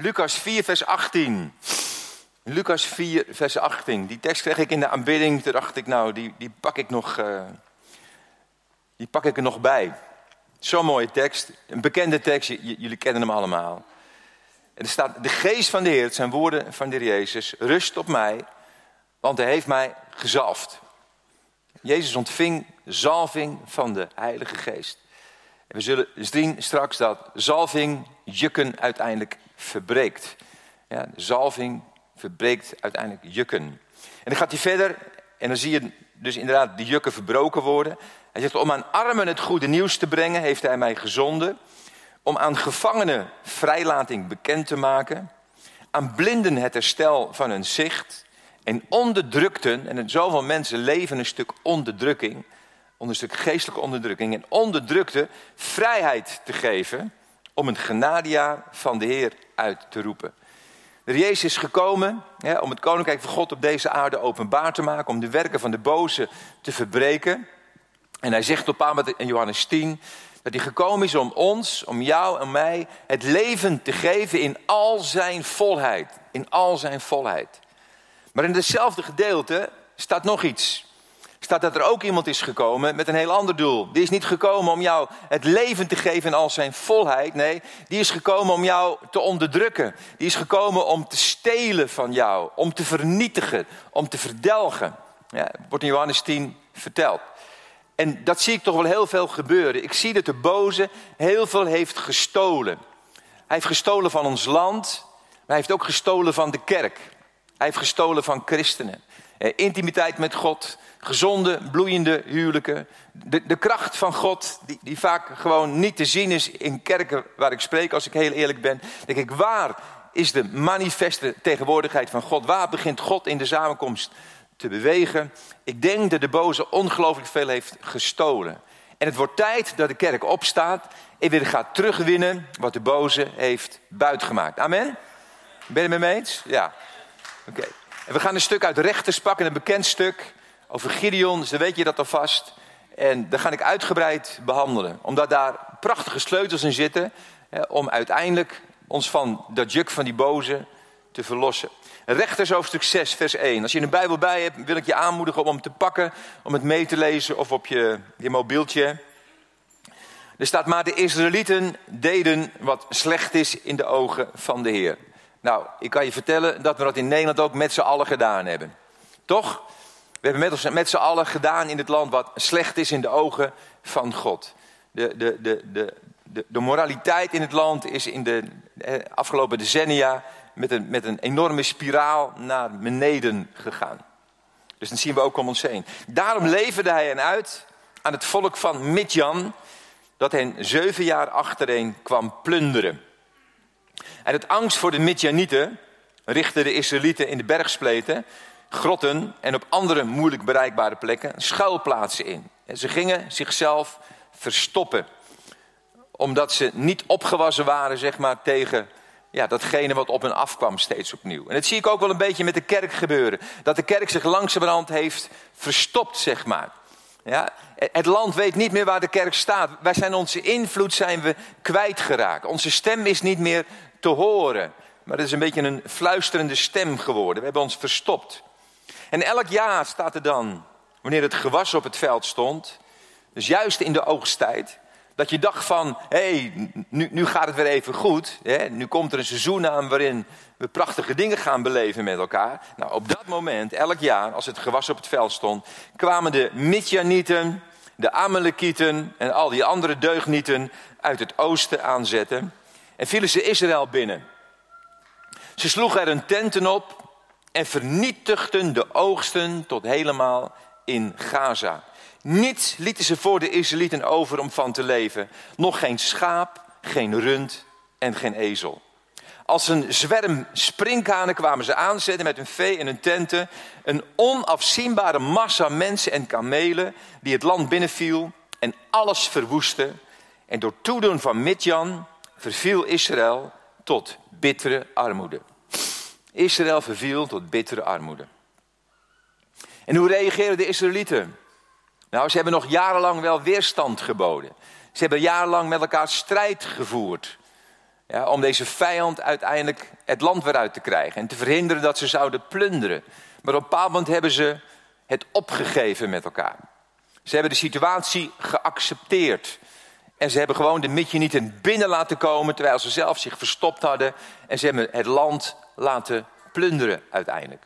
Lucas 4, vers 18. Lucas 4, vers 18. Die tekst kreeg ik in de aanbidding. Toen dacht ik, nou, die, die pak ik nog, uh, die pak ik er nog bij. Zo'n mooie tekst. Een bekende tekst, jullie kennen hem allemaal. En er staat, de geest van de Heer, het zijn woorden van de Heer Jezus, rust op mij, want hij heeft mij gezalfd. Jezus ontving zalving van de Heilige Geest. En we zullen zien straks dat zalving jukken uiteindelijk verbreekt. Ja, zalving verbreekt uiteindelijk jukken. En dan gaat hij verder en dan zie je dus inderdaad die jukken verbroken worden. Hij zegt, om aan armen het goede nieuws te brengen, heeft hij mij gezonden. Om aan gevangenen vrijlating bekend te maken. Aan blinden het herstel van hun zicht. En onderdrukten, en zoveel mensen leven een stuk onderdrukking. Onder een stuk geestelijke onderdrukking. En onderdrukte vrijheid te geven. Om een genadejaar van de Heer uit te roepen. De Jezus is gekomen om het koninkrijk van God op deze aarde openbaar te maken. Om de werken van de boze te verbreken. En hij zegt op aan in Johannes 10 dat hij gekomen is om ons, om jou en mij, het leven te geven in al zijn volheid. In al zijn volheid. Maar in hetzelfde gedeelte staat nog iets. Staat dat er ook iemand is gekomen met een heel ander doel. Die is niet gekomen om jou het leven te geven in al zijn volheid. Nee, die is gekomen om jou te onderdrukken. Die is gekomen om te stelen van jou. Om te vernietigen. Om te verdelgen. Ja, wordt in Johannes 10 verteld. En dat zie ik toch wel heel veel gebeuren. Ik zie dat de boze heel veel heeft gestolen. Hij heeft gestolen van ons land, maar hij heeft ook gestolen van de kerk. Hij heeft gestolen van christenen. Eh, intimiteit met God, gezonde, bloeiende huwelijken. De, de kracht van God, die, die vaak gewoon niet te zien is in kerken waar ik spreek, als ik heel eerlijk ben. Denk ik, waar is de manifeste tegenwoordigheid van God? Waar begint God in de samenkomst te bewegen. Ik denk dat de boze ongelooflijk veel heeft gestolen. En het wordt tijd dat de kerk opstaat en weer gaat terugwinnen wat de boze heeft buitgemaakt. Amen? Ben je het mee eens? Ja. Oké. En we gaan een stuk uit Rechters pakken, een bekend stuk over Gideon, dus dan weet je dat alvast. En dat ga ik uitgebreid behandelen, omdat daar prachtige sleutels in zitten hè, om uiteindelijk ons van dat juk van die boze te verlossen. Rechters hoofdstuk 6, vers 1. Als je een Bijbel bij hebt, wil ik je aanmoedigen om hem te pakken, om het mee te lezen of op je, je mobieltje. Er staat maar de Israëlieten deden wat slecht is in de ogen van de Heer. Nou, ik kan je vertellen dat we dat in Nederland ook met z'n allen gedaan hebben. Toch? We hebben met, met z'n allen gedaan in het land wat slecht is in de ogen van God. De, de, de, de, de, de moraliteit in het land is in de eh, afgelopen decennia met een, met een enorme spiraal naar beneden gegaan. Dus dat zien we ook om ons heen. Daarom leverde hij hen uit aan het volk van Midjan, dat hen zeven jaar achtereen kwam plunderen. En het angst voor de Midjanieten richtten de Israëlieten in de bergspleten, grotten en op andere moeilijk bereikbare plekken schuilplaatsen in. Ze gingen zichzelf verstoppen, omdat ze niet opgewassen waren zeg maar, tegen ja, datgene wat op en afkwam steeds opnieuw. En dat zie ik ook wel een beetje met de kerk gebeuren. Dat de kerk zich langzamerhand heeft verstopt, zeg maar. Ja, het land weet niet meer waar de kerk staat. Wij zijn onze invloed zijn we kwijtgeraakt. Onze stem is niet meer te horen. Maar het is een beetje een fluisterende stem geworden. We hebben ons verstopt. En elk jaar staat er dan, wanneer het gewas op het veld stond, dus juist in de oogsttijd, dat je dacht van, hé, hey, nu, nu gaat het weer even goed. Hè? Nu komt er een seizoen aan waarin we prachtige dingen gaan beleven met elkaar. Nou, op dat moment, elk jaar, als het gewas op het veld stond, kwamen de Midjanieten, de Amalekieten en al die andere deugnieten uit het oosten aanzetten. En vielen ze Israël binnen. Ze sloegen er hun tenten op en vernietigden de oogsten tot helemaal in Gaza. Niets lieten ze voor de Israëlieten over om van te leven. Nog geen schaap, geen rund en geen ezel. Als een zwerm sprinkhanen kwamen ze aanzetten met hun vee en hun tenten. Een onafzienbare massa mensen en kamelen die het land binnenviel en alles verwoestte. En door toedoen van Midjan verviel Israël tot bittere armoede. Israël verviel tot bittere armoede. En hoe reageerden de Israëlieten? Nou, ze hebben nog jarenlang wel weerstand geboden. Ze hebben jarenlang met elkaar strijd gevoerd. Ja, om deze vijand uiteindelijk het land weer uit te krijgen en te verhinderen dat ze zouden plunderen. Maar op een bepaald moment hebben ze het opgegeven met elkaar. Ze hebben de situatie geaccepteerd. En ze hebben gewoon de Midjanieten binnen laten komen terwijl ze zelf zich verstopt hadden. En ze hebben het land laten plunderen uiteindelijk.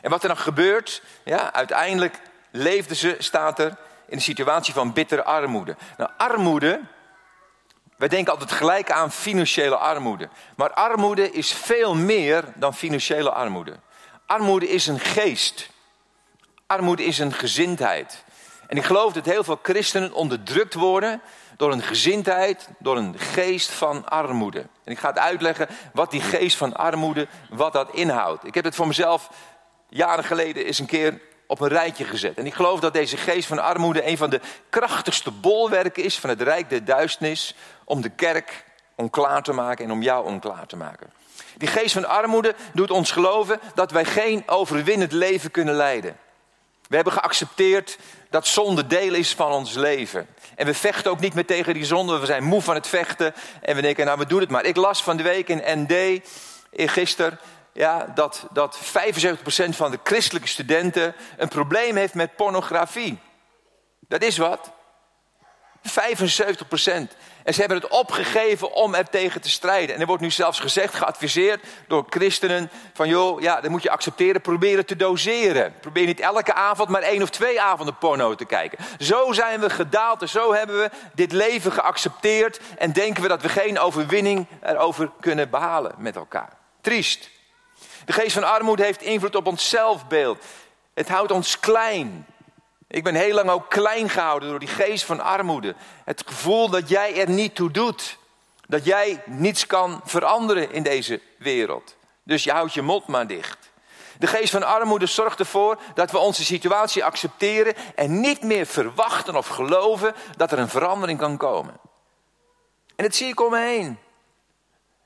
En wat er dan gebeurt, ja, uiteindelijk leefden ze, staat er, in een situatie van bittere armoede. Nou, armoede, wij denken altijd gelijk aan financiële armoede. Maar armoede is veel meer dan financiële armoede. Armoede is een geest. Armoede is een gezindheid. En ik geloof dat heel veel christenen onderdrukt worden door een gezindheid, door een geest van armoede. En ik ga het uitleggen wat die geest van armoede, wat dat inhoudt. Ik heb het voor mezelf jaren geleden eens een keer op een rijtje gezet. En ik geloof dat deze geest van armoede een van de krachtigste bolwerken is van het rijk der duisternis om de kerk onklaar te maken en om jou onklaar te maken. Die geest van armoede doet ons geloven dat wij geen overwinnend leven kunnen leiden. We hebben geaccepteerd dat zonde deel is van ons leven. En we vechten ook niet meer tegen die zonde. We zijn moe van het vechten. En we denken, nou we doen het maar. Ik las van de week in ND, gisteren, ja, dat, dat 75% van de christelijke studenten een probleem heeft met pornografie. Dat is wat. 75 En ze hebben het opgegeven om er tegen te strijden. En er wordt nu zelfs gezegd, geadviseerd door christenen... van joh, ja, dat moet je accepteren, proberen te doseren. Probeer niet elke avond maar één of twee avonden porno te kijken. Zo zijn we gedaald en zo hebben we dit leven geaccepteerd... en denken we dat we geen overwinning erover kunnen behalen met elkaar. Triest. De geest van armoede heeft invloed op ons zelfbeeld. Het houdt ons klein. Ik ben heel lang ook klein gehouden door die geest van armoede. Het gevoel dat jij er niet toe doet. Dat jij niets kan veranderen in deze wereld. Dus je houdt je mond maar dicht. De geest van armoede zorgt ervoor dat we onze situatie accepteren en niet meer verwachten of geloven dat er een verandering kan komen. En dat zie ik om me heen.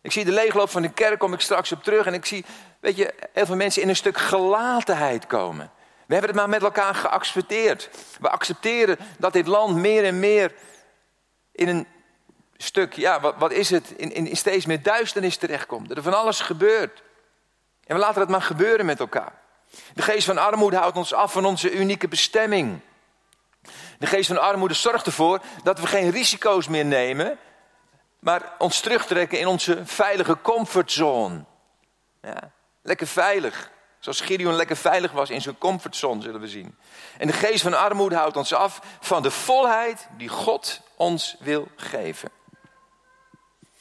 Ik zie de leegloop van de kerk, kom ik straks op terug. En ik zie, weet je, heel veel mensen in een stuk gelatenheid komen. We hebben het maar met elkaar geaccepteerd. We accepteren dat dit land meer en meer in een stuk, ja, wat, wat is het, in, in, steeds meer duisternis terechtkomt. Dat er van alles gebeurt. En we laten het maar gebeuren met elkaar. De geest van armoede houdt ons af van onze unieke bestemming. De geest van armoede zorgt ervoor dat we geen risico's meer nemen, maar ons terugtrekken in onze veilige comfortzone. Ja, lekker veilig. Zoals Gideon lekker veilig was in zijn comfortzone, zullen we zien. En de geest van armoede houdt ons af van de volheid die God ons wil geven.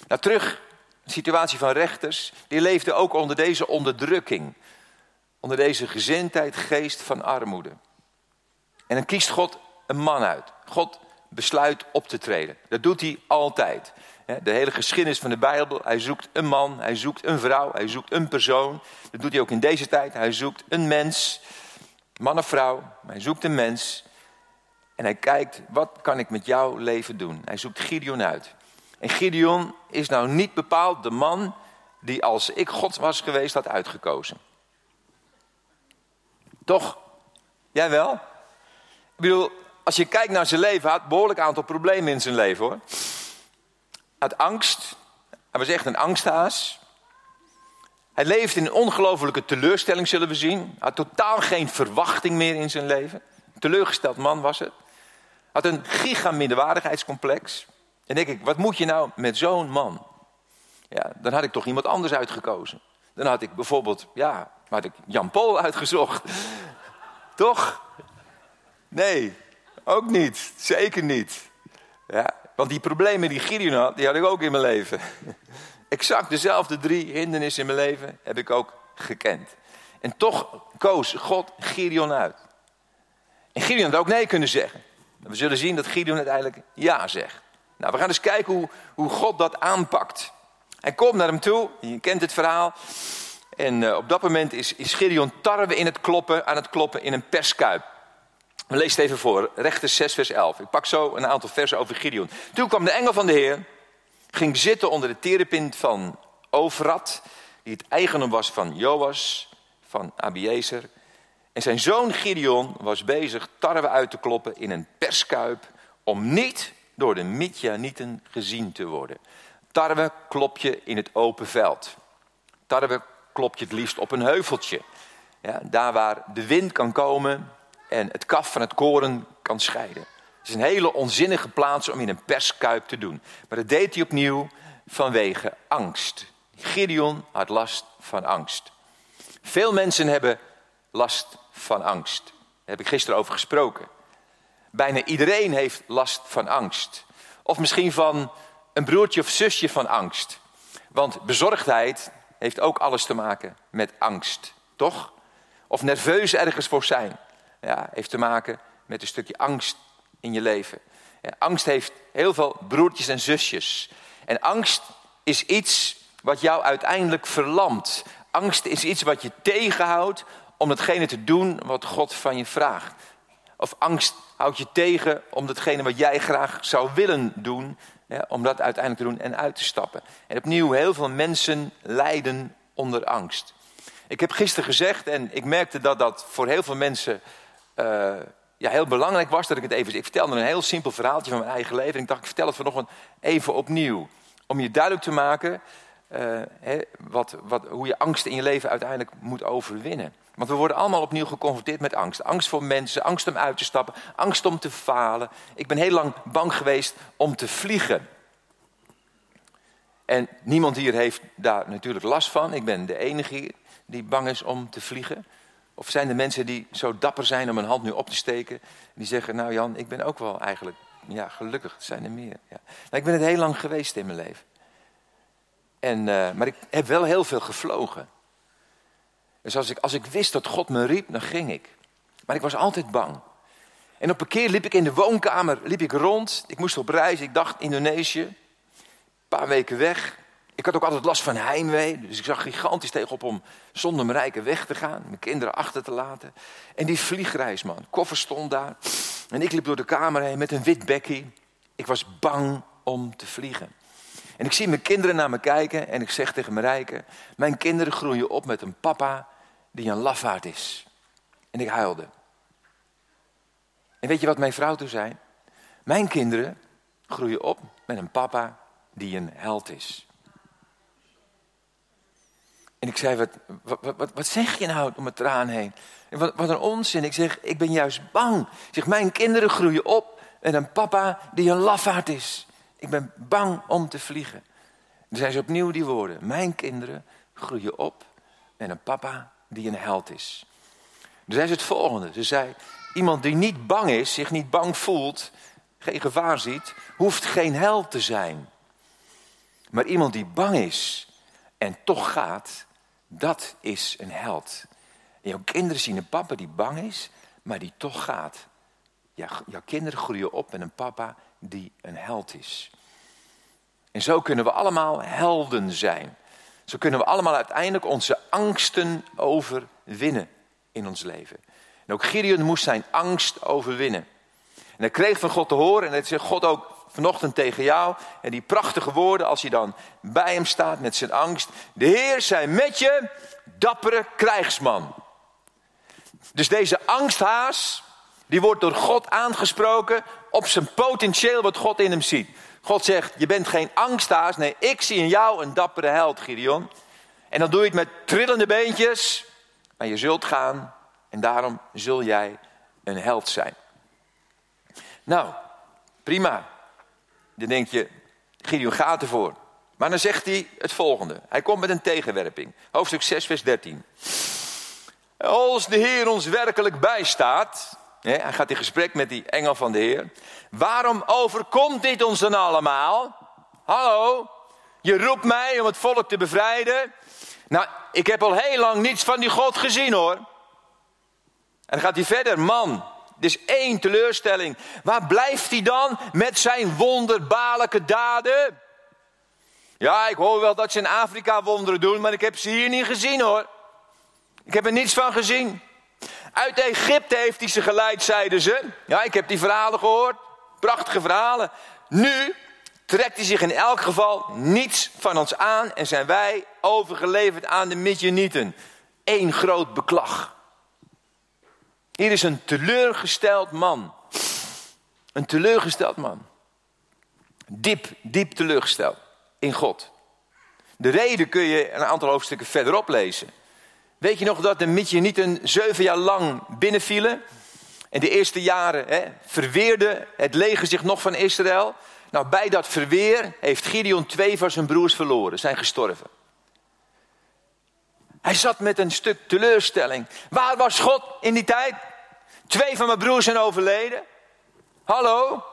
Nou, terug, de situatie van rechters. Die leefden ook onder deze onderdrukking. Onder deze gezindheid, geest van armoede. En dan kiest God een man uit. God besluit op te treden. Dat doet hij altijd. De hele geschiedenis van de Bijbel. Hij zoekt een man, hij zoekt een vrouw, hij zoekt een persoon. Dat doet hij ook in deze tijd. Hij zoekt een mens, man of vrouw. Hij zoekt een mens. En hij kijkt, wat kan ik met jouw leven doen? Hij zoekt Gideon uit. En Gideon is nou niet bepaald de man die als ik God was geweest had uitgekozen. Toch? Jij wel? Ik bedoel, als je kijkt naar zijn leven, had behoorlijk aantal problemen in zijn leven hoor uit angst. Hij was echt een angsthaas. Hij leefde in een ongelofelijke teleurstelling, zullen we zien. Hij had totaal geen verwachting meer in zijn leven. Een teleurgesteld man was het. Had een gigaminderwaardigheidscomplex. En denk ik, wat moet je nou met zo'n man? Ja, dan had ik toch iemand anders uitgekozen. Dan had ik bijvoorbeeld, ja, had ik Jan Paul uitgezocht. toch? Nee, ook niet. Zeker niet. Ja, want die problemen die Gideon had, die had ik ook in mijn leven. Exact dezelfde drie hindernissen in mijn leven heb ik ook gekend. En toch koos God Gideon uit. En Gideon had ook nee kunnen zeggen. We zullen zien dat Gideon uiteindelijk ja zegt. Nou, we gaan eens kijken hoe, hoe God dat aanpakt. Hij komt naar hem toe, je kent het verhaal. En uh, op dat moment is, is Gideon tarwe in het kloppen, aan het kloppen in een perskuip. Lezen het even voor, rechter 6 vers 11. Ik pak zo een aantal versen over Gideon. Toen kwam de engel van de Heer, ging zitten onder de terepint van Overat, die het eigendom was van Joas, van Abiezer. En zijn zoon Gideon was bezig tarwe uit te kloppen in een perskuip, om niet door de Midjanieten gezien te worden. Tarwe klop je in het open veld. Tarwe klop je het liefst op een heuveltje. Ja, daar waar de wind kan komen en het kaf van het koren kan scheiden. Het is een hele onzinnige plaats om in een perskuip te doen. Maar dat deed hij opnieuw vanwege angst. Gideon had last van angst. Veel mensen hebben last van angst. Daar heb ik gisteren over gesproken. Bijna iedereen heeft last van angst. Of misschien van een broertje of zusje van angst. Want bezorgdheid heeft ook alles te maken met angst, toch? Of nerveus ergens voor zijn. Ja, heeft te maken met een stukje angst in je leven. Angst heeft heel veel broertjes en zusjes. En angst is iets wat jou uiteindelijk verlamt. Angst is iets wat je tegenhoudt om hetgene te doen wat God van je vraagt. Of angst houdt je tegen om datgene wat jij graag zou willen doen, om dat uiteindelijk te doen en uit te stappen. En opnieuw, heel veel mensen lijden onder angst. Ik heb gisteren gezegd, en ik merkte dat dat voor heel veel mensen uh, ja, heel belangrijk was dat ik het even. Ik vertelde een heel simpel verhaaltje van mijn eigen leven. En ik dacht, ik vertel het vanochtend even opnieuw. Om je duidelijk te maken uh, wat, wat, hoe je angst in je leven uiteindelijk moet overwinnen. Want we worden allemaal opnieuw geconfronteerd met angst. Angst voor mensen, angst om uit te stappen, angst om te falen. Ik ben heel lang bang geweest om te vliegen. En niemand hier heeft daar natuurlijk last van. Ik ben de enige die bang is om te vliegen. Of zijn er mensen die zo dapper zijn om een hand nu op te steken. Die zeggen, nou Jan, ik ben ook wel eigenlijk, ja gelukkig, zijn er meer. Ja. Ik ben het heel lang geweest in mijn leven. En, uh, maar ik heb wel heel veel gevlogen. Dus als ik, als ik wist dat God me riep, dan ging ik. Maar ik was altijd bang. En op een keer liep ik in de woonkamer liep ik rond. Ik moest op reis, ik dacht Indonesië. Een paar weken weg. Ik had ook altijd last van heimwee. Dus ik zag gigantisch tegenop om zonder mijn rijken weg te gaan. Mijn kinderen achter te laten. En die vliegreis, man. Koffer stond daar. En ik liep door de kamer heen met een wit bekkie. Ik was bang om te vliegen. En ik zie mijn kinderen naar me kijken. En ik zeg tegen mijn rijken. Mijn kinderen groeien op met een papa die een lafaard is. En ik huilde. En weet je wat mijn vrouw toen zei? Mijn kinderen groeien op met een papa die een held is. En ik zei, wat, wat, wat, wat zeg je nou om het traan heen? En wat, wat een onzin. Ik zeg, ik ben juist bang. Zeg, mijn kinderen groeien op met een papa die een lafaard is. Ik ben bang om te vliegen. Dan zijn ze opnieuw die woorden. Mijn kinderen groeien op met een papa die een held is. Dan zei ze het volgende. Ze zei, iemand die niet bang is, zich niet bang voelt, geen gevaar ziet, hoeft geen held te zijn. Maar iemand die bang is en toch gaat, dat is een held. En jouw kinderen zien een papa die bang is, maar die toch gaat. Jouw kinderen groeien op met een papa die een held is. En zo kunnen we allemaal helden zijn. Zo kunnen we allemaal uiteindelijk onze angsten overwinnen in ons leven. En ook Gideon moest zijn angst overwinnen. En hij kreeg van God te horen, en dat zegt God ook vanochtend tegen jou. En die prachtige woorden als hij dan bij hem staat met zijn angst. De Heer zij met je, dappere krijgsman. Dus deze angsthaas, die wordt door God aangesproken op zijn potentieel wat God in hem ziet. God zegt, je bent geen angsthaas. Nee, ik zie in jou een dappere held, Gideon. En dan doe je het met trillende beentjes. Maar je zult gaan en daarom zul jij een held zijn. Nou, prima. Dan denk je, Gideon gaat ervoor. Maar dan zegt hij het volgende. Hij komt met een tegenwerping. Hoofdstuk 6, vers 13. Als de Heer ons werkelijk bijstaat. hij gaat in gesprek met die engel van de Heer. Waarom overkomt dit ons dan allemaal? Hallo, je roept mij om het volk te bevrijden. Nou, ik heb al heel lang niets van die God gezien hoor. En dan gaat hij verder, man. Dus één teleurstelling. Waar blijft hij dan met zijn wonderbaarlijke daden? Ja, ik hoor wel dat ze in Afrika wonderen doen, maar ik heb ze hier niet gezien hoor. Ik heb er niets van gezien. Uit Egypte heeft hij ze geleid, zeiden ze. Ja, ik heb die verhalen gehoord. Prachtige verhalen. Nu trekt hij zich in elk geval niets van ons aan en zijn wij overgeleverd aan de Midjanieten. Eén groot beklag. Hier is een teleurgesteld man. Een teleurgesteld man. Diep, diep teleurgesteld. in God. De reden kun je een aantal hoofdstukken verderop lezen. Weet je nog dat de Midjanieten zeven jaar lang binnenvielen? En de eerste jaren hè, verweerde het leger zich nog van Israël. Nou, bij dat verweer heeft Gideon twee van zijn broers verloren, zijn gestorven. Hij zat met een stuk teleurstelling. Waar was God in die tijd? Twee van mijn broers zijn overleden. Hallo?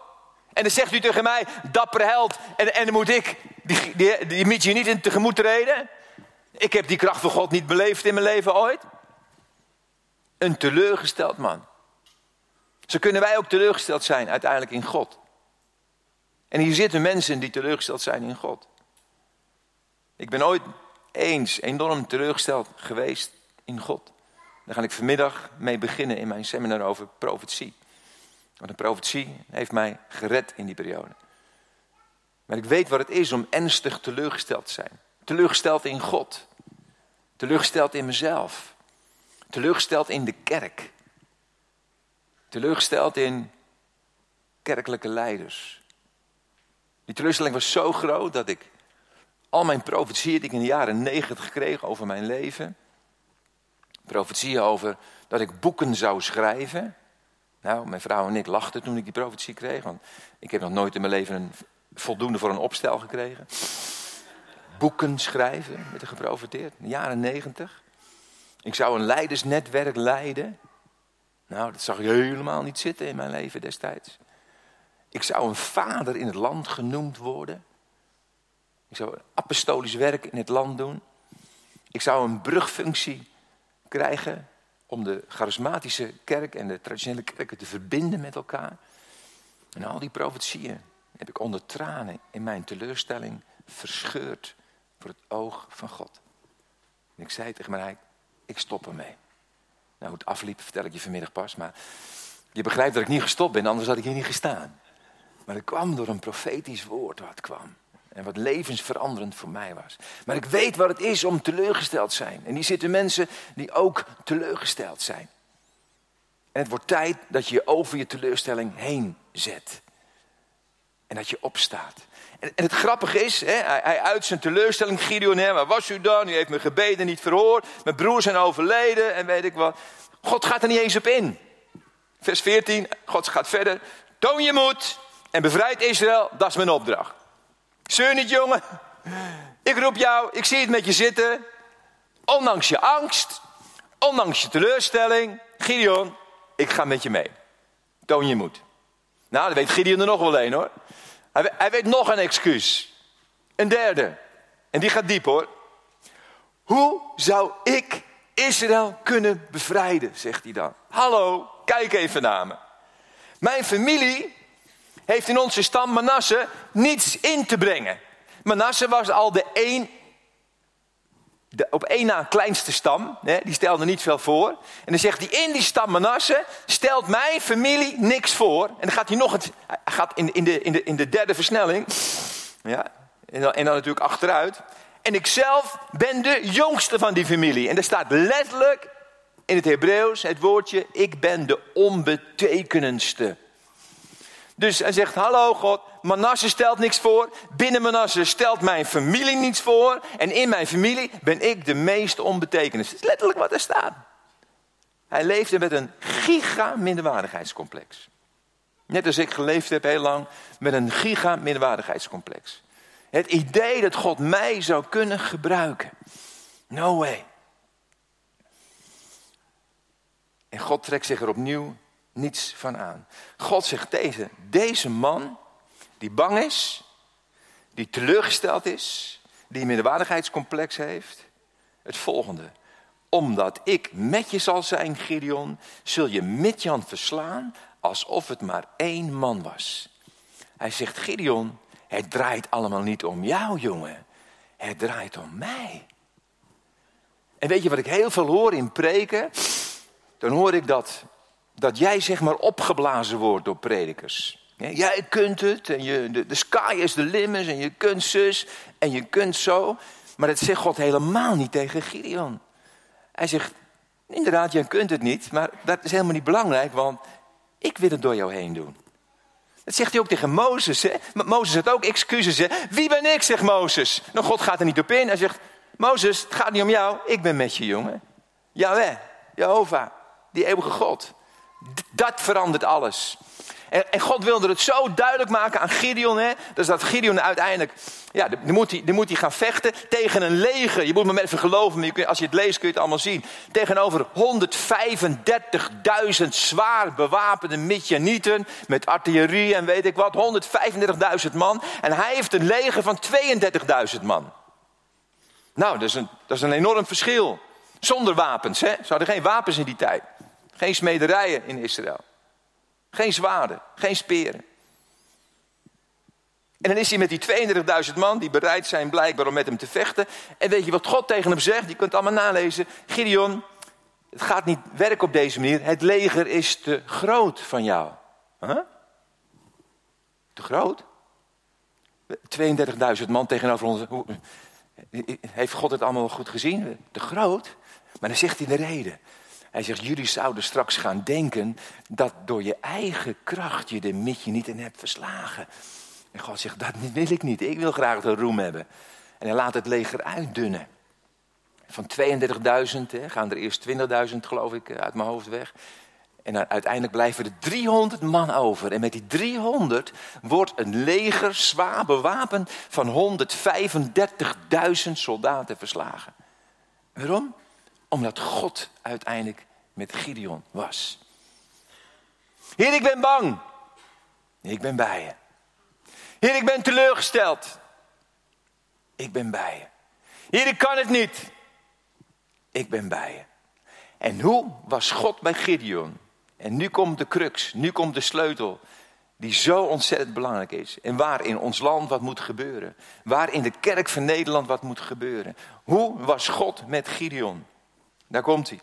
En dan zegt u tegen mij, dapper held, en, en dan moet ik die, die, die je niet in tegemoet treden? Ik heb die kracht van God niet beleefd in mijn leven ooit. Een teleurgesteld man. Zo kunnen wij ook teleurgesteld zijn uiteindelijk in God. En hier zitten mensen die teleurgesteld zijn in God. Ik ben ooit eens enorm teleurgesteld geweest in God. Daar ga ik vanmiddag mee beginnen in mijn seminar over profetie. Want een profetie heeft mij gered in die periode. Maar ik weet wat het is om ernstig teleurgesteld te zijn. Teleurgesteld in God. Teleurgesteld in mezelf. Teleurgesteld in de kerk. Teleurgesteld in kerkelijke leiders. Die teleurstelling was zo groot dat ik al mijn profetieën die ik in de jaren negentig kreeg over mijn leven. Profetieën over dat ik boeken zou schrijven. Nou, mijn vrouw en ik lachten toen ik die profetie kreeg. Want ik heb nog nooit in mijn leven een, voldoende voor een opstel gekregen. Boeken schrijven, met er geprofiteerd. In de jaren negentig. Ik zou een leidersnetwerk leiden. Nou, dat zag ik helemaal niet zitten in mijn leven destijds. Ik zou een vader in het land genoemd worden. Ik zou apostolisch werk in het land doen. Ik zou een brugfunctie krijgen om de charismatische kerk en de traditionele kerken te verbinden met elkaar. En al die profetieën heb ik onder tranen in mijn teleurstelling verscheurd voor het oog van God. En ik zei tegen mij, ik stop ermee. Nou, hoe het afliep vertel ik je vanmiddag pas, maar je begrijpt dat ik niet gestopt ben, anders had ik hier niet gestaan. Maar het kwam door een profetisch woord wat kwam. En wat levensveranderend voor mij was. Maar ik weet wat het is om teleurgesteld te zijn. En hier zitten mensen die ook teleurgesteld zijn. En het wordt tijd dat je je over je teleurstelling heen zet. En dat je opstaat. En, het grappige is, hè, hij, hij, uit zijn teleurstelling, Gideon, hè, waar was u dan? U heeft mijn gebeden niet verhoord. Mijn broers zijn overleden en weet ik wat. God gaat er niet eens op in. Vers 14, God gaat verder. Toon je moed en bevrijd Israël, dat is mijn opdracht. Zeur niet, jongen. Ik roep jou, ik zie het met je zitten. Ondanks je angst, ondanks je teleurstelling. Gideon, ik ga met je mee. Toon je moed. Nou, dan weet Gideon er nog wel een hoor. Hij, hij weet nog een excuus. Een derde. En die gaat diep hoor. Hoe zou ik Israël kunnen bevrijden, zegt hij dan. Hallo, kijk even naar me. Mijn familie heeft in onze stam Manasse niets in te brengen. Manasse was al de één, de op één na kleinste stam. Hè, die stelde niet veel voor. En dan zegt hij, in die stam Manasse stelt mijn familie niks voor. En dan gaat hij nog het, gaat in, in, de, in, de, in de derde versnelling. Ja, en dan, en dan natuurlijk achteruit. En ik zelf ben de jongste van die familie. En er staat letterlijk in het Hebreeuws het woordje: ik ben de onbetekenendste. Dus hij zegt, hallo God, Manasse stelt niks voor. Binnen Manasse stelt mijn familie niets voor. En in mijn familie ben ik de meest onbetekenend. Dat is letterlijk wat er staat. Hij leefde met een giga minderwaardigheidscomplex. Net als ik geleefd heb heel lang met een giga minderwaardigheidscomplex. Het idee dat God mij zou kunnen gebruiken. No way. En God trekt zich er opnieuw niets van aan. God zegt deze, deze man die bang is, die teleurgesteld is, die een minderwaardigheidscomplex heeft, het volgende. Omdat ik met je zal zijn, Gideon, zul je Midjan verslaan alsof het maar één man was. Hij zegt, Gideon, het draait allemaal niet om jou, jongen. Het draait om mij. En weet je wat ik heel veel hoor in preken? Dan hoor ik dat dat jij zeg maar opgeblazen wordt door predikers. Jij kunt het en je, de, de sky is the limit en je kunt zus en je kunt zo. Maar dat zegt God helemaal niet tegen Gideon. Hij zegt, inderdaad, jij kunt het niet, maar dat is helemaal niet belangrijk, want ik wil het door jou heen doen. Dat Dat zegt hij ook tegen Mozes. Hè? Mozes had ook excuses. Hè? Wie ben ik, zegt Mozes. Nou, God gaat er niet op in. Hij zegt, Mozes, het gaat niet om jou. Ik ben met je, jongen. Jawel, Jehovah, die eeuwige God. Dat verandert alles. En, God wilde het zo duidelijk maken aan Gideon. Hè, dus dat Gideon uiteindelijk, ja, dan moet, hij, dan moet hij gaan vechten tegen een leger. Je moet me even geloven, maar als je het leest kun je het allemaal zien. Tegenover 135.000 zwaar bewapende Midjanieten met artillerie en weet ik wat. 135.000 man. En hij heeft een leger van 32.000 man. Nou, dat is, een, dat is een enorm verschil. Zonder wapens, hè? Ze hadden geen wapens in die tijd. Geen smederijen in Israël. Geen zwaarden, geen speren. En dan is hij met die 32.000 man die bereid zijn blijkbaar om met hem te vechten. En weet je wat God tegen hem zegt? Je kunt het allemaal nalezen. Gideon, het gaat niet werken op deze manier. Het leger is te groot van jou. Te groot? 32.000 man tegenover ons. Heeft God het allemaal goed gezien? Te groot? Maar dan zegt hij de reden. Hij zegt, jullie zouden straks gaan denken dat door je eigen kracht je de mitje niet in hebt verslagen. En God zegt, dat wil ik niet. Ik wil graag de roem hebben. En hij laat het leger uitdunnen. Van 32.000 gaan er eerst 20.000 geloof ik uit mijn hoofd weg. En uiteindelijk blijven er 300 man over. En met die 300 wordt een leger zwaar bewapend van 135.000 soldaten verslagen. Waarom? Omdat God uiteindelijk met Gideon was. Heer, ik ben bang. Ik ben bij je. Heer, ik ben teleurgesteld. Ik ben bij je. Heer, ik kan het niet. Ik ben bij je. En hoe was God bij Gideon? En nu komt de crux, nu komt de sleutel die zo ontzettend belangrijk is. En waar in ons land wat moet gebeuren. Waar in de kerk van Nederland wat moet gebeuren. Hoe was God met Gideon? Daar komt hij.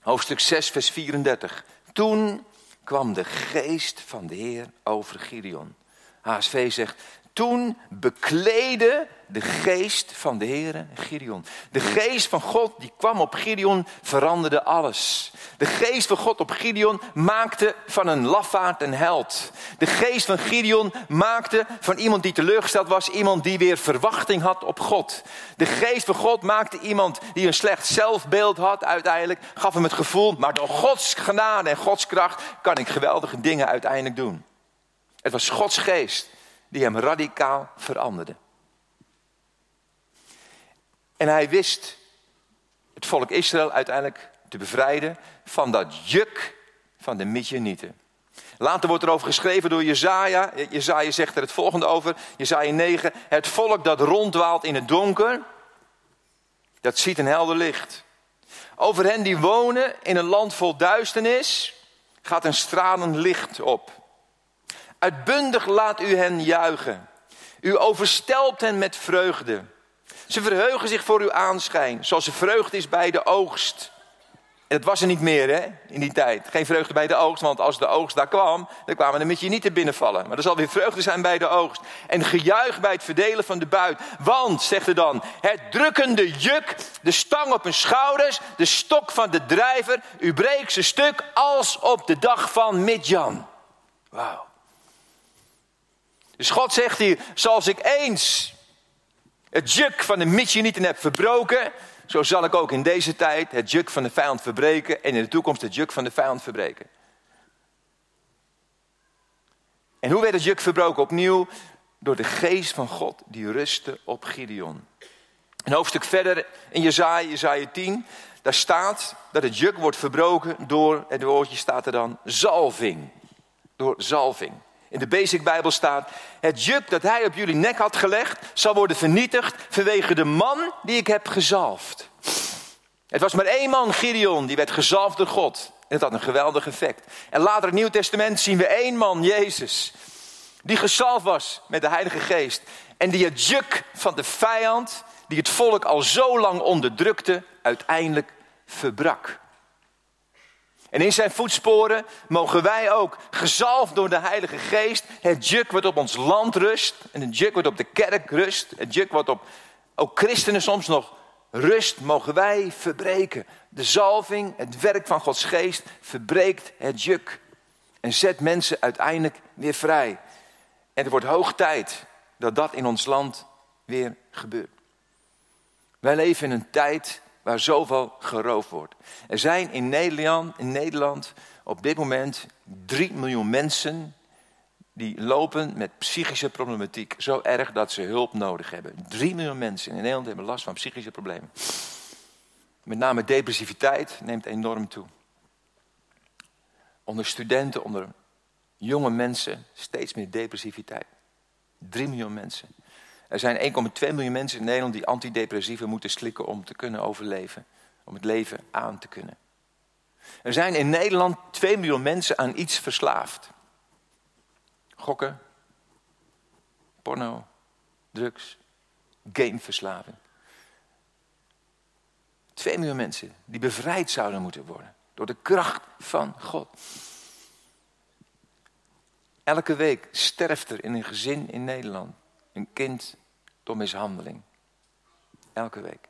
Hoofdstuk 6, vers 34. Toen kwam de geest van de Heer over Gideon. HSV zegt, toen bekleedde de geest van de Heere Gideon. De geest van God die kwam op Gideon, veranderde alles. De geest van God op Gideon maakte van een lafaard een held. De geest van Gideon maakte van iemand die teleurgesteld was, iemand die weer verwachting had op God. De geest van God maakte iemand die een slecht zelfbeeld had uiteindelijk, gaf hem het gevoel, maar door Gods genade en Gods kracht kan ik geweldige dingen uiteindelijk doen. Het was Gods geest die hem radicaal veranderde. En hij wist het volk Israël uiteindelijk te bevrijden van dat juk van de Midjanieten. Later wordt er over geschreven door Jezaja. Jezaja zegt er het volgende over. Jezaja 9. Het volk dat rondwaalt in het donker, dat ziet een helder licht. Over hen die wonen in een land vol duisternis, gaat een stralend licht op. Uitbundig laat u hen juichen. U overstelpt hen met vreugde. Ze verheugen zich voor uw aanschijn, zoals de vreugde is bij de oogst. En het was er niet meer hè, in die tijd. Geen vreugde bij de oogst, want als de oogst daar kwam, dan kwamen de te binnenvallen. Maar er zal weer vreugde zijn bij de oogst. En gejuich bij het verdelen van de buit. Want, zegt er dan, het drukkende juk, de stang op hun schouders, de stok van de drijver, u breekt ze stuk als op de dag van Midjan. Wauw. Dus God zegt hier, zoals ik eens het juk van de Midjanieten heb verbroken, zo zal ik ook in deze tijd het juk van de vijand verbreken en in de toekomst het juk van de vijand verbreken. En hoe werd het juk verbroken? Opnieuw door de geest van God die rustte op Gideon. Een hoofdstuk verder in Jezaja, Jezaja 10, daar staat dat het juk wordt verbroken door, het woordje staat er dan, zalving. Door zalving. In de Basic Bijbel staat: Het juk dat hij op jullie nek had gelegd, zal worden vernietigd vanwege de man die ik heb gezalfd. Het was maar één man, Gideon, die werd gezalfd door God. En het had een geweldig effect. En later in het Nieuw Testament zien we één man, Jezus, die gezalfd was met de Heilige Geest. En die het juk van de vijand, die het volk al zo lang onderdrukte, uiteindelijk verbrak. En in zijn voetsporen mogen wij ook, gezalfd door de Heilige Geest, het juk wat op ons land rust, en het juk wat op de kerk rust, het juk wat op ook christenen soms nog rust, mogen wij verbreken. De zalving, het werk van Gods Geest, verbreekt het juk. En zet mensen uiteindelijk weer vrij. En het wordt hoog tijd dat dat in ons land weer gebeurt. Wij leven in een tijd waar zoveel geroofd wordt. Er zijn in Nederland, in Nederland op dit moment 3 miljoen mensen die lopen met psychische problematiek. Zo erg dat ze hulp nodig hebben. 3 miljoen mensen in Nederland hebben last van psychische problemen. Met name depressiviteit neemt enorm toe. Onder studenten, onder jonge mensen, steeds meer depressiviteit. 3 miljoen mensen. Er zijn 1,2 miljoen mensen in Nederland die antidepressieven moeten slikken om te kunnen overleven. Om het leven aan te kunnen. Er zijn in Nederland 2 miljoen mensen aan iets verslaafd. Gokken, porno, drugs, gameverslaving. 2 miljoen mensen die bevrijd zouden moeten worden door de kracht van God. Elke week sterft er in een gezin in Nederland een kind door mishandeling. Elke week.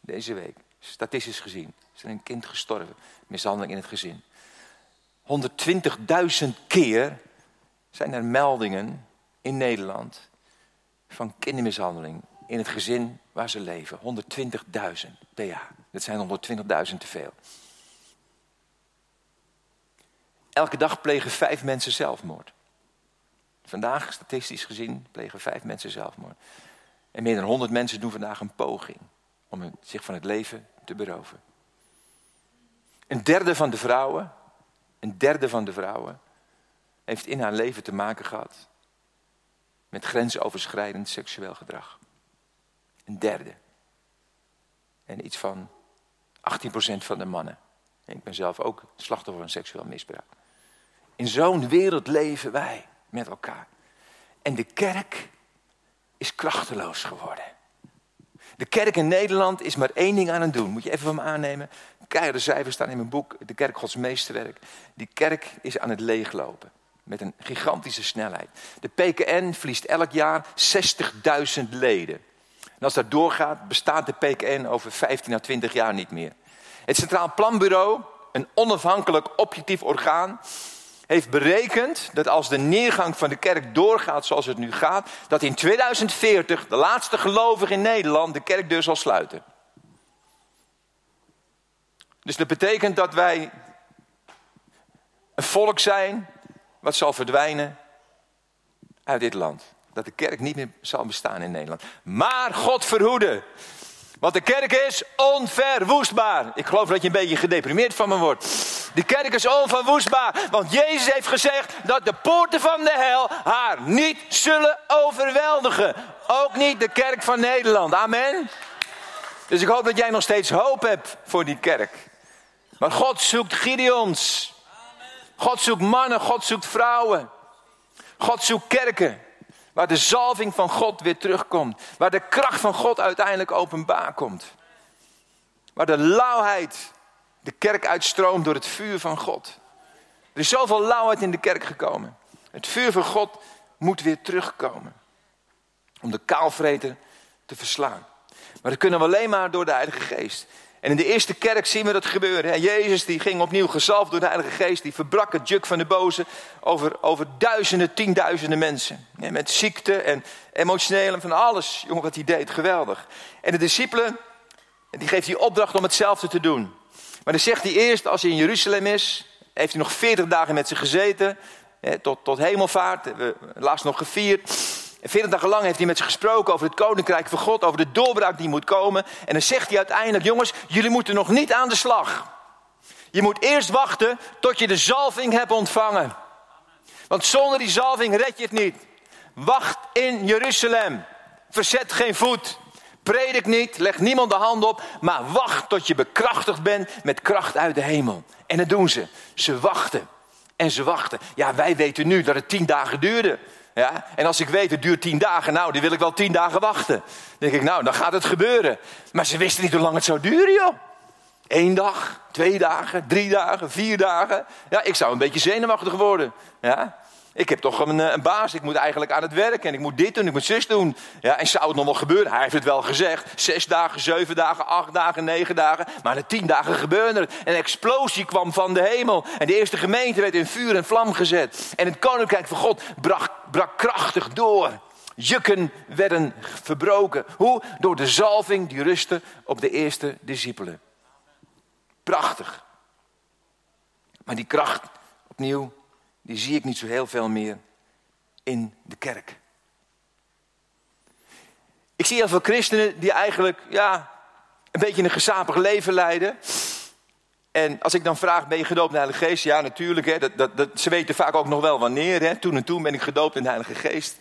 Deze week, statistisch gezien, is er een kind gestorven. Mishandeling in het gezin. 120.000 keer zijn er meldingen in Nederland van kindermishandeling in het gezin waar ze leven. 120.000 per jaar. Dat zijn 120.000 te veel. Elke dag plegen vijf mensen zelfmoord. Vandaag, statistisch gezien, plegen vijf mensen zelfmoord. En meer dan 100 mensen doen vandaag een poging om zich van het leven te beroven. Een derde van de vrouwen, een derde van de vrouwen, heeft in haar leven te maken gehad met grensoverschrijdend seksueel gedrag. Een derde. En iets van 18% van de mannen. En ik ben zelf ook slachtoffer van seksueel misbruik. In zo'n wereld leven wij met elkaar. En de kerk is krachteloos geworden. De kerk in Nederland is maar één ding aan het doen. Moet je even van me aannemen. Keiharde cijfers staan in mijn boek, De Kerk Gods Meesterwerk. Die kerk is aan het leeglopen. Met een gigantische snelheid. De PKN verliest elk jaar 60.000 leden. En als dat doorgaat, bestaat de PKN over 15 à 20 jaar niet meer. Het Centraal Planbureau, een onafhankelijk objectief orgaan, heeft berekend dat als de neergang van de kerk doorgaat zoals het nu gaat, dat in 2040 de laatste gelovige in Nederland de kerkdeur zal sluiten. Dus dat betekent dat wij een volk zijn wat zal verdwijnen uit dit land. Dat de kerk niet meer zal bestaan in Nederland. Maar God verhoede. Want de kerk is onverwoestbaar. Ik geloof dat je een beetje gedeprimeerd van me wordt. De kerk is onverwoestbaar. Want Jezus heeft gezegd dat de poorten van de hel haar niet zullen overweldigen. Ook niet de kerk van Nederland. Amen. Dus ik hoop dat jij nog steeds hoop hebt voor die kerk. Maar God zoekt Gideons. God zoekt mannen, God zoekt vrouwen. God zoekt kerken. Waar de zalving van God weer terugkomt. Waar de kracht van God uiteindelijk openbaar komt. Waar de lauwheid de kerk uitstroomt door het vuur van God. Er is zoveel lauwheid in de kerk gekomen. Het vuur van God moet weer terugkomen. Om de kaalvreter te verslaan. Maar dat kunnen we alleen maar door de Heilige Geest. En in de eerste kerk zien we dat gebeuren. Jezus die ging opnieuw gezalfd door de Heilige Geest. Die verbrak het juk van de boze over, over duizenden, tienduizenden mensen. met ziekte en emotioneel en van alles. Jongen, wat hij deed, geweldig. En de discipelen, die geeft hij opdracht om hetzelfde te doen. Maar dan zegt hij eerst, als hij in Jeruzalem is... heeft hij nog veertig dagen met ze gezeten. tot, tot hemelvaart, we laatst nog gevierd... En veertig dagen lang heeft hij met ze gesproken over het koninkrijk van God, over de doorbraak die moet komen. En dan zegt hij uiteindelijk, jongens, jullie moeten nog niet aan de slag. Je moet eerst wachten tot je de zalving hebt ontvangen. Want zonder die zalving red je het niet. Wacht in Jeruzalem. Verzet geen voet. Predik niet, leg niemand de hand op, maar wacht tot je bekrachtigd bent met kracht uit de hemel. En dat doen ze. Ze wachten. En ze wachten. Ja, wij weten nu dat het tien dagen duurde. Ja? En als ik weet het duurt tien dagen, nou, die wil ik wel tien dagen wachten. Dan denk ik, nou, dan gaat het gebeuren. Maar ze wisten niet hoe lang het zou duren, joh. Eén dag, twee dagen, drie dagen, vier dagen. Ja, ik zou een beetje zenuwachtig worden. Ja? Ik heb toch een, een, baas, ik moet eigenlijk aan het werk en ik moet dit doen, ik moet zus doen. Ja, en zou het nog wel gebeuren? Hij heeft het wel gezegd. Zes dagen, zeven dagen, acht dagen, negen dagen. Maar na tien dagen gebeurde het. Een explosie kwam van de hemel. En de eerste gemeente werd in vuur en vlam gezet. En het koninkrijk van God brak, brak krachtig door. Jukken werden verbroken. Hoe? Door de zalving die rustte op de eerste discipelen. Prachtig. Maar die kracht, opnieuw, die zie ik niet zo heel veel meer in de kerk. Ik zie heel veel christenen die eigenlijk ja, een beetje een gezapig leven leiden. En als ik dan vraag, ben je gedoopt in de Heilige Geest? Ja, natuurlijk. Hè, dat, dat, dat, ze weten vaak ook nog wel wanneer. Hè. Toen en toen ben ik gedoopt in de Heilige Geest.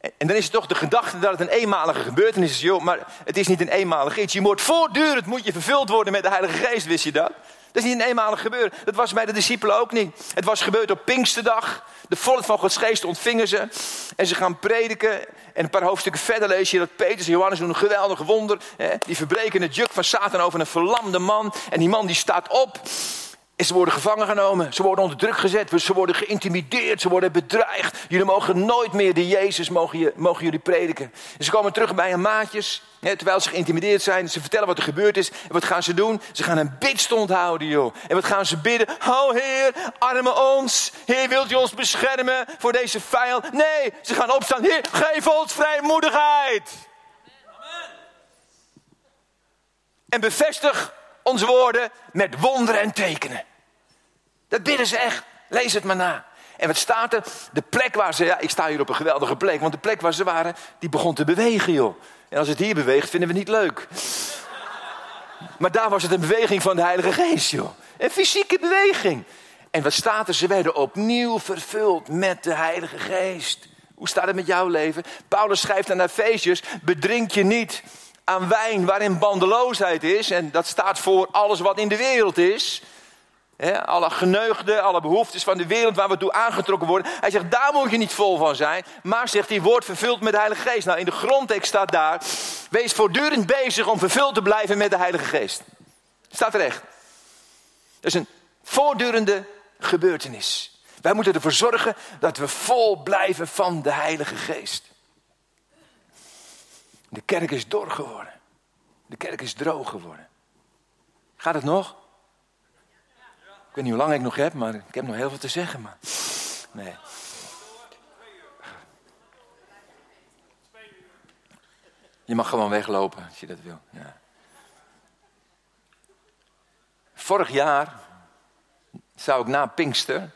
En dan is het toch de gedachte dat het een eenmalige gebeurtenis is. Joh, maar het is niet een eenmalig iets. Je moet voortdurend moet je vervuld worden met de Heilige Geest, wist je dat? Dat is niet een eenmalig gebeuren. Dat was bij de discipelen ook niet. Het was gebeurd op Pinksterdag. De volk van Gods geest ontvingen ze. En ze gaan prediken. En een paar hoofdstukken verder lees je dat Petrus en Johannes doen een geweldig wonder. Die verbreken het juk van Satan over een verlamde man. En die man die staat op. En ze worden gevangen genomen, ze worden onder druk gezet, ze worden geïntimideerd, ze worden bedreigd. Jullie mogen nooit meer de Jezus, mogen, je, mogen jullie prediken. En ze komen terug bij hun maatjes, hè, terwijl ze geïntimideerd zijn. Ze vertellen wat er gebeurd is. En wat gaan ze doen? Ze gaan een bidstond houden, joh. En wat gaan ze bidden? Oh Heer, arme ons. Heer, wilt u ons beschermen voor deze vijand? Nee, ze gaan opstaan. Heer, geef ons vrijmoedigheid. Amen. En bevestig onze woorden met wonderen en tekenen. Dat bidden ze echt. Lees het maar na. En wat staat er? De plek waar ze, ja, ik sta hier op een geweldige plek, want de plek waar ze waren, die begon te bewegen, joh. En als het hier beweegt, vinden we niet leuk. Maar daar was het een beweging van de Heilige Geest, joh. Een fysieke beweging. En wat staat er? Ze werden opnieuw vervuld met de Heilige Geest. Hoe staat het met jouw leven? Paulus schrijft aan Efeziërs: bedrink je niet aan wijn waarin bandeloosheid is. En dat staat voor alles wat in de wereld is. alle geneugden, alle behoeftes van de wereld waar we toe aangetrokken worden. Hij zegt, daar moet je niet vol van zijn. Maar zegt hij, wordt vervuld met de Heilige Geest. Nou, in de grondtekst staat daar, wees voortdurend bezig om vervuld te blijven met de Heilige Geest. Staat er echt. Dat is een voortdurende gebeurtenis. Wij moeten ervoor zorgen dat we vol blijven van de Heilige Geest. De kerk is dor geworden. De kerk is droog geworden. Gaat het nog? Ik weet niet hoe lang ik nog heb, maar ik heb nog heel veel te zeggen. Maar... Nee. Je mag gewoon weglopen als je dat wil. Ja. Vorig jaar zou ik na Pinkster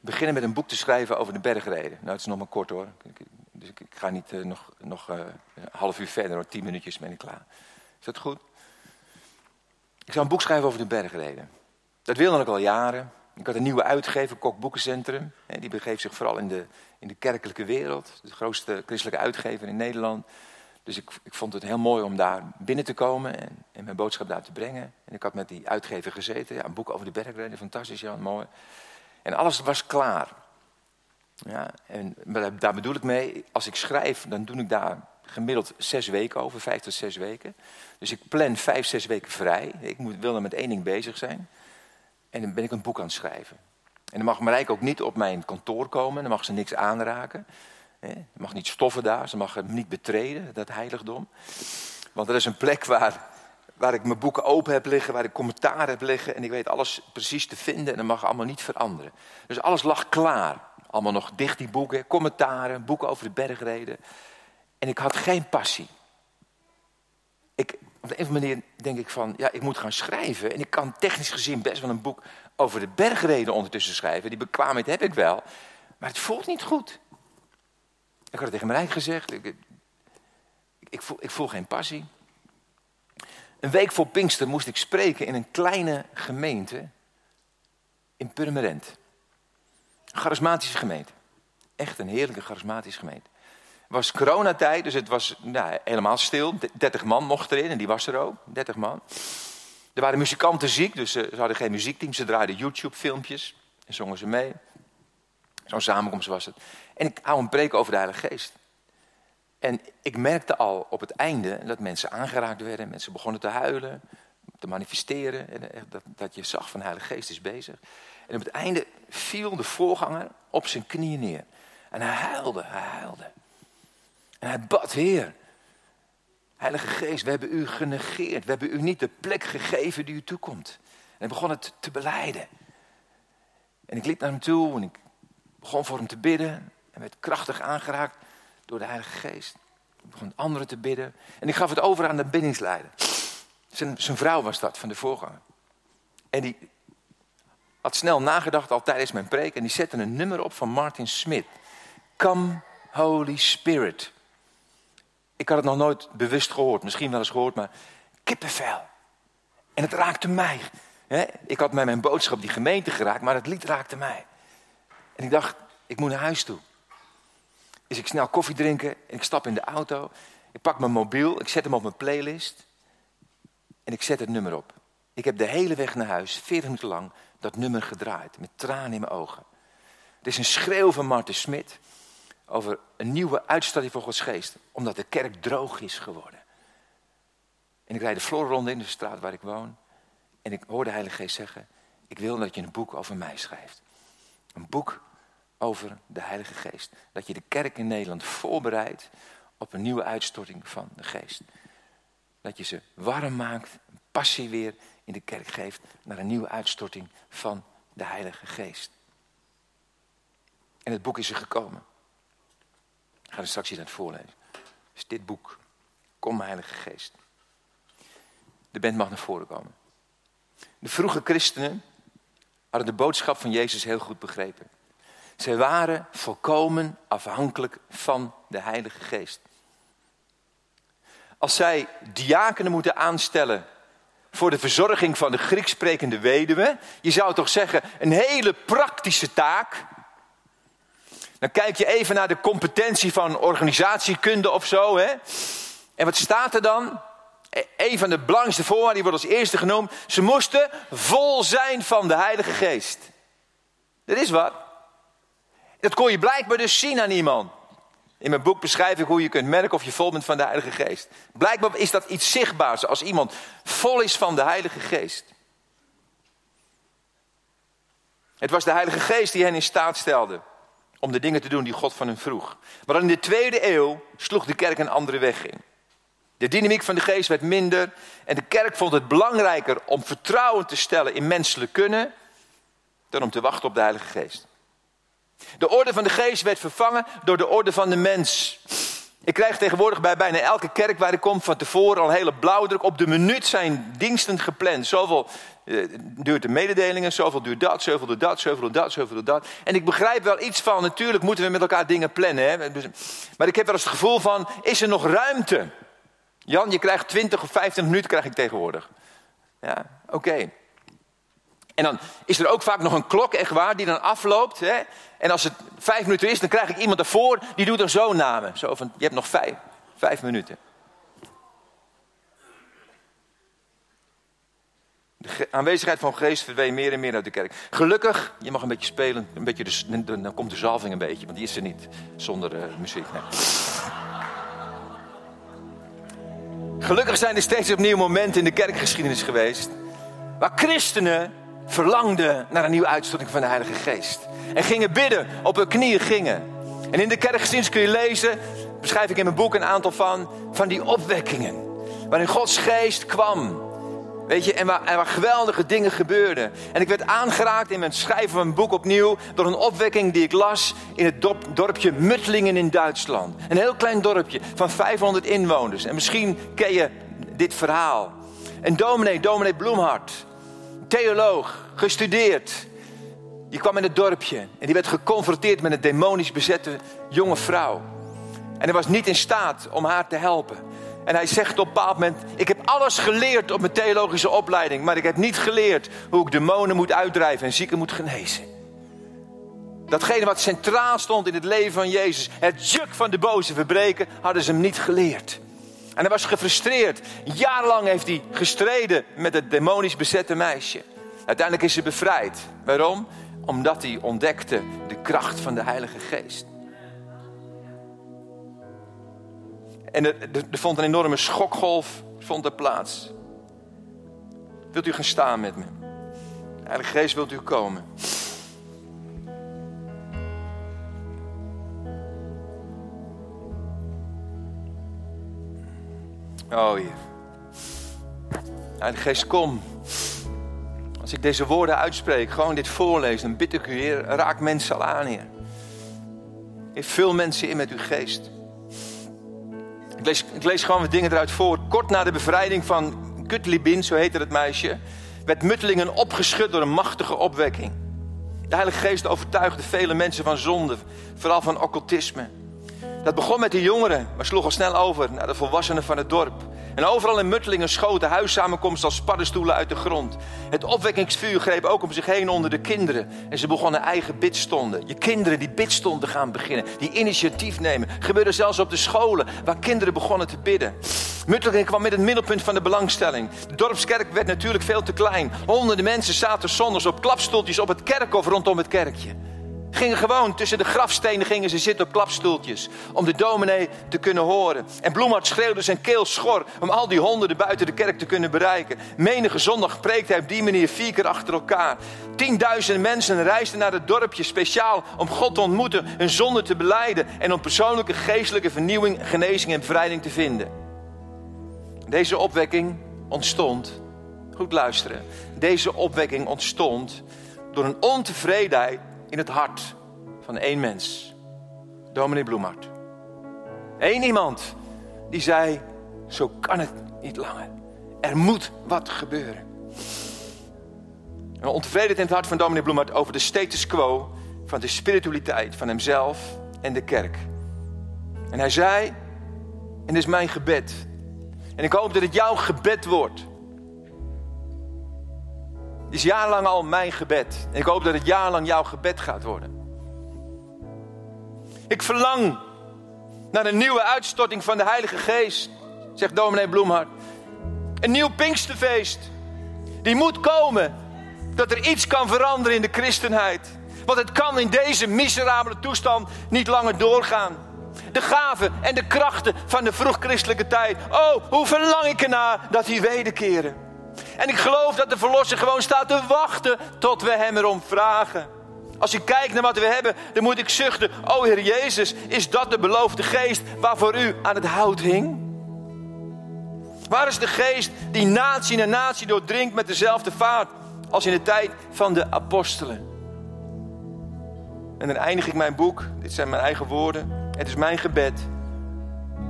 beginnen met een boek te schrijven over de bergreden. Nou, het is nog maar kort hoor. Dus ik, ga niet uh, nog, nog uh, een half uur verder, hoor. tien minuutjes ben ik klaar. Is dat goed? Ik zou een boek schrijven over de bergreden. Dat wilde ik al jaren. Ik had een nieuwe uitgever, Kok Boekencentrum. En die begeeft zich vooral in de, in de kerkelijke wereld. De grootste christelijke uitgever in Nederland. Dus ik, ik vond het heel mooi om daar binnen te komen en, en, mijn boodschap daar te brengen. En ik had met die uitgever gezeten. Ja, een boek over de bergreden, fantastisch, Jan, mooi. En alles was klaar. Ja, en daar bedoel ik mee, als ik schrijf, dan doe ik daar gemiddeld zes weken over, vijf tot zes weken. Dus ik plan vijf, zes weken vrij. Ik moet, wil er met één ding bezig zijn. En dan ben ik een boek aan het schrijven. En dan mag Marijke ook niet op mijn kantoor komen, dan mag ze niks aanraken. Er mag niet stoffen daar, ze mag hem niet betreden, dat heiligdom. Want er is een plek waar, waar ik mijn boeken open heb liggen, waar ik commentaar heb liggen. En ik weet alles precies te vinden en dat mag allemaal niet veranderen. Dus alles lag klaar. Allemaal nog dicht die boeken, commentaren, boeken over de bergreden. En ik had geen passie. Ik, op de een of andere manier denk ik van, ja, ik moet gaan schrijven. En ik kan technisch gezien best wel een boek over de bergreden ondertussen schrijven. Die bekwaamheid heb ik wel. Maar het voelt niet goed. Ik had het tegen Marijn gezegd. Ik, ik, voel, ik voel geen passie. Een week voor Pinkster moest ik spreken in een kleine gemeente in Purmerend. Charismatische gemeente. Echt een heerlijke charismatische gemeente. Het was coronatijd, dus het was nou, helemaal stil. 30 man mocht erin en die was er ook. 30 man. Er waren muzikanten ziek, dus ze hadden geen muziekteam. Ze draaiden YouTube-filmpjes en zongen ze mee. Zo'n samenkomst was het. En ik hou een preek over de Heilige Geest. En ik merkte al op het einde dat mensen aangeraakt werden. Mensen begonnen te huilen. te manifesteren. En dat, dat je zag van de Heilige Geest is bezig. En op het einde viel de voorganger op zijn knieën neer. En hij huilde, hij huilde. En hij bad, Heer, Heilige Geest, we hebben u genegeerd. We hebben u niet de plek gegeven die u toekomt. En hij begon het te beleiden. En ik liep naar hem toe en ik begon voor hem te bidden. En werd krachtig aangeraakt door de Heilige Geest. Ik begon anderen te bidden. En ik gaf het over aan de bindingsleider. Zijn, zijn vrouw was dat, van de voorganger. En die had snel nagedacht al tijdens mijn preek. En die zette een nummer op van Martin Smith. Come Holy Spirit. Ik had het nog nooit bewust gehoord. Misschien wel eens gehoord, maar kippenvel. En het raakte mij. Ik had met mijn boodschap die gemeente geraakt, maar het lied raakte mij. En ik dacht, ik moet naar huis toe. Dus ik snel koffie drinken en ik stap in de auto. Ik pak mijn mobiel, ik zet hem op mijn playlist. En ik zet het nummer op. Ik heb de hele weg naar huis, 40 minuten lang, dat nummer gedraaid. Met tranen in mijn ogen. Het is een schreeuw van Martin Smit over een nieuwe uitstalling voor Gods geest. Omdat de kerk droog is geworden. En ik rijd de Florronde in de straat waar ik woon. En ik hoor de Heilige Geest zeggen, ik wil dat je een boek over mij schrijft. Een boek over de Heilige Geest. Dat je de kerk in Nederland voorbereidt op een nieuwe uitstorting van de Geest. Dat je ze warm maakt, passie weer in de kerk geeft naar een nieuwe uitstorting van de Heilige Geest. En het boek is er gekomen. Ik ga er straks hier aan het voorlezen. is dit boek. Kom, Heilige Geest. De band mag naar voren komen. De vroege christenen hadden de boodschap van Jezus heel goed begrepen. Zij waren volkomen afhankelijk van de Heilige Geest. Als zij diakenen moeten aanstellen voor de verzorging van de Grieks sprekende weduwe, je zou toch zeggen een hele praktische taak. Dan kijk je even naar de competentie van organisatiekunde of zo. Hè? En wat staat er dan? E, een van de belangrijkste voorwaarden, die wordt als eerste genoemd. Ze moesten vol zijn van de Heilige Geest. Dat is wat. Dat kon je blijkbaar dus zien aan iemand. In mijn boek beschrijf ik hoe je kunt merken of je vol bent van de Heilige Geest. Blijkbaar is dat iets zichtbaars als iemand vol is van de Heilige Geest. Het was de Heilige Geest die hen in staat stelde om de dingen te doen die God van hen vroeg. Maar in de tweede eeuw sloeg de kerk een andere weg in. De dynamiek van de geest werd minder en de kerk vond het belangrijker om vertrouwen te stellen in menselijk kunnen dan om te wachten op de Heilige Geest. De orde van de geest werd vervangen door de orde van de mens. Ik krijg tegenwoordig bij bijna elke kerk waar ik kom van tevoren al hele blauwdruk. Op de minuut zijn diensten gepland. Zoveel uh, duurt de mededelingen, zoveel duurt dat, zoveel duurt dat, zoveel duurt dat, zoveel duurt dat. En ik begrijp wel iets van, natuurlijk moeten we met elkaar dingen plannen. Hè? Maar ik heb wel eens het gevoel van, is er nog ruimte? Jan, je krijgt 20 of 25 minuten krijg ik tegenwoordig. Ja, oké. En dan is er ook vaak nog een klok, echt waar, die dan afloopt. Hè? En als het vijf minuten is, dan krijg ik iemand ervoor, die doet er zo namen. Zo van, je hebt nog vijf, vijf minuten. De aanwezigheid van geest verdween meer en meer uit de kerk. Gelukkig, je mag een beetje spelen, een beetje dan komt de zalving een beetje, want die is er niet zonder uh, muziek. Gelukkig zijn er steeds opnieuw momenten in de kerkgeschiedenis geweest waar christenen verlangden naar een nieuwe uitstorting van de Heilige Geest. En gingen bidden, op hun knieën gingen. En in de kerkgeschiedenis kun je lezen, beschrijf ik in mijn boek een aantal van, van die opwekkingen. Waarin Gods geest kwam. Weet je, en waar, en waar geweldige dingen gebeurden. En ik werd aangeraakt in mijn schrijven van mijn boek opnieuw door een opwekking die ik las in het dorpje Muttlingen in Duitsland. Een heel klein dorpje van 500 inwoners. En misschien ken je dit verhaal. En dominee, dominee Bloemhart, theoloog, gestudeerd. Die kwam in het dorpje en die werd geconfronteerd met een demonisch bezette jonge vrouw. En hij was niet in staat om haar te helpen. En hij zegt op een bepaald moment: Ik heb alles geleerd op mijn theologische opleiding, maar ik heb niet geleerd hoe ik demonen moet uitdrijven en zieken moet genezen. Datgene wat centraal stond in het leven van Jezus, het juk van de boze verbreken, hadden ze hem niet geleerd. En hij was gefrustreerd. Jarenlang heeft hij gestreden met het demonisch bezette meisje. Uiteindelijk is ze bevrijd. Waarom? Omdat hij ontdekte de kracht van de Heilige Geest. En er, vond een enorme schokgolf vond er plaats. Wilt u gaan staan met me? Heilige Geest, wilt u komen? Oh Heer. Heilige Geest, kom. Als ik deze woorden uitspreek, gewoon dit voorlees, dan bid ik u, Heer, raak mensen al aan, Heer. Heer, vul mensen in met uw geest. Ik lees, ik lees gewoon wat dingen eruit voor. Kort na de bevrijding van Kutlibin, zo heette het meisje, werd Muttelingen opgeschud door een machtige opwekking. De Heilige Geest overtuigde vele mensen van zonde, vooral van occultisme. Dat begon met de jongeren, maar sloeg al snel over naar de volwassenen van het dorp. En overal in Muttelingen schoten huissamenkomsten als paddenstoelen uit de grond. Het opwekkingsvuur greep ook om zich heen onder de kinderen. En ze begonnen eigen bidstonden. Je kinderen die bidstonden gaan beginnen, die initiatief nemen. Gebeurde zelfs op de scholen, waar kinderen begonnen te bidden. Muttelingen kwam met het middelpunt van de belangstelling. De dorpskerk werd natuurlijk veel te klein. Honderden mensen zaten zondags op klapstoeltjes op het kerkhof rondom het kerkje. Gingen gewoon tussen de grafstenen gingen ze zitten op klapstoeltjes. Om de dominee te kunnen horen. En Bloemhart schreeuwde zijn keel schor. Om al die honderden buiten de kerk te kunnen bereiken. Menige zondag preekte hij op die manier vier keer achter elkaar. Tienduizenden mensen reisden naar het dorpje speciaal om God te ontmoeten. Hun zonde te beleiden. En om persoonlijke geestelijke vernieuwing, genezing en bevrijding te vinden. Deze opwekking ontstond. Goed luisteren. Deze opwekking ontstond door een ontevredenheid in het hart van één mens. Dominee Bloemhart. Eén iemand die zei, zo kan het niet langer. Er moet wat gebeuren. Een ontevredenheid in het hart van dominee Bloemhart over de status quo van de spiritualiteit van hemzelf en de kerk. En hij zei, en dit is mijn gebed. En ik hoop dat het jouw gebed wordt is jarenlang al mijn gebed. Ik hoop dat het jarenlang jouw gebed gaat worden. Ik verlang naar een nieuwe uitstorting van de Heilige Geest, zegt dominee Bloemhart. Een nieuw Pinksterfeest. Die moet komen. Dat er iets kan veranderen in de christenheid. Want het kan in deze miserabele toestand niet langer doorgaan. De gaven en de krachten van de vroeg-christelijke tijd. Oh, hoe verlang ik ernaar dat die wederkeren. En ik geloof dat de Verlosser gewoon staat te wachten tot we Hem erom vragen. Als ik kijk naar wat we hebben, dan moet ik zuchten. O Heer Jezus, is dat de beloofde geest waarvoor u aan het hout hing? Waar is de geest die natie na natie doordringt met dezelfde vaart als in de tijd van de apostelen? En dan eindig ik mijn boek, dit zijn mijn eigen woorden. Het is mijn gebed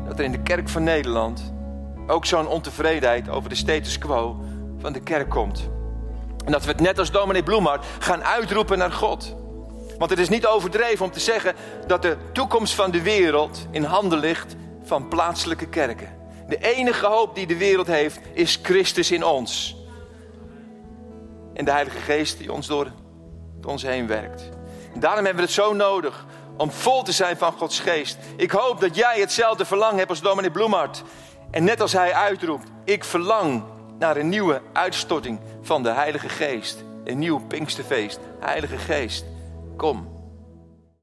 dat er in de kerk van Nederland ook zo'n ontevredenheid over de status quo van de kerk komt. En dat we het net als dominee Bloemhart gaan uitroepen naar God. Want het is niet overdreven om te zeggen dat de toekomst van de wereld in handen ligt van plaatselijke kerken. De enige hoop die de wereld heeft is Christus in ons. En de Heilige Geest die ons door ons heen werkt. Daarom hebben we het zo nodig om vol te zijn van Gods Geest. Ik hoop dat jij hetzelfde verlangen hebt als dominee Bloemhart. En net als hij uitroept, ik verlang naar een nieuwe uitstorting van de Heilige Geest. Een nieuw Pinksterfeest. Heilige Geest, kom.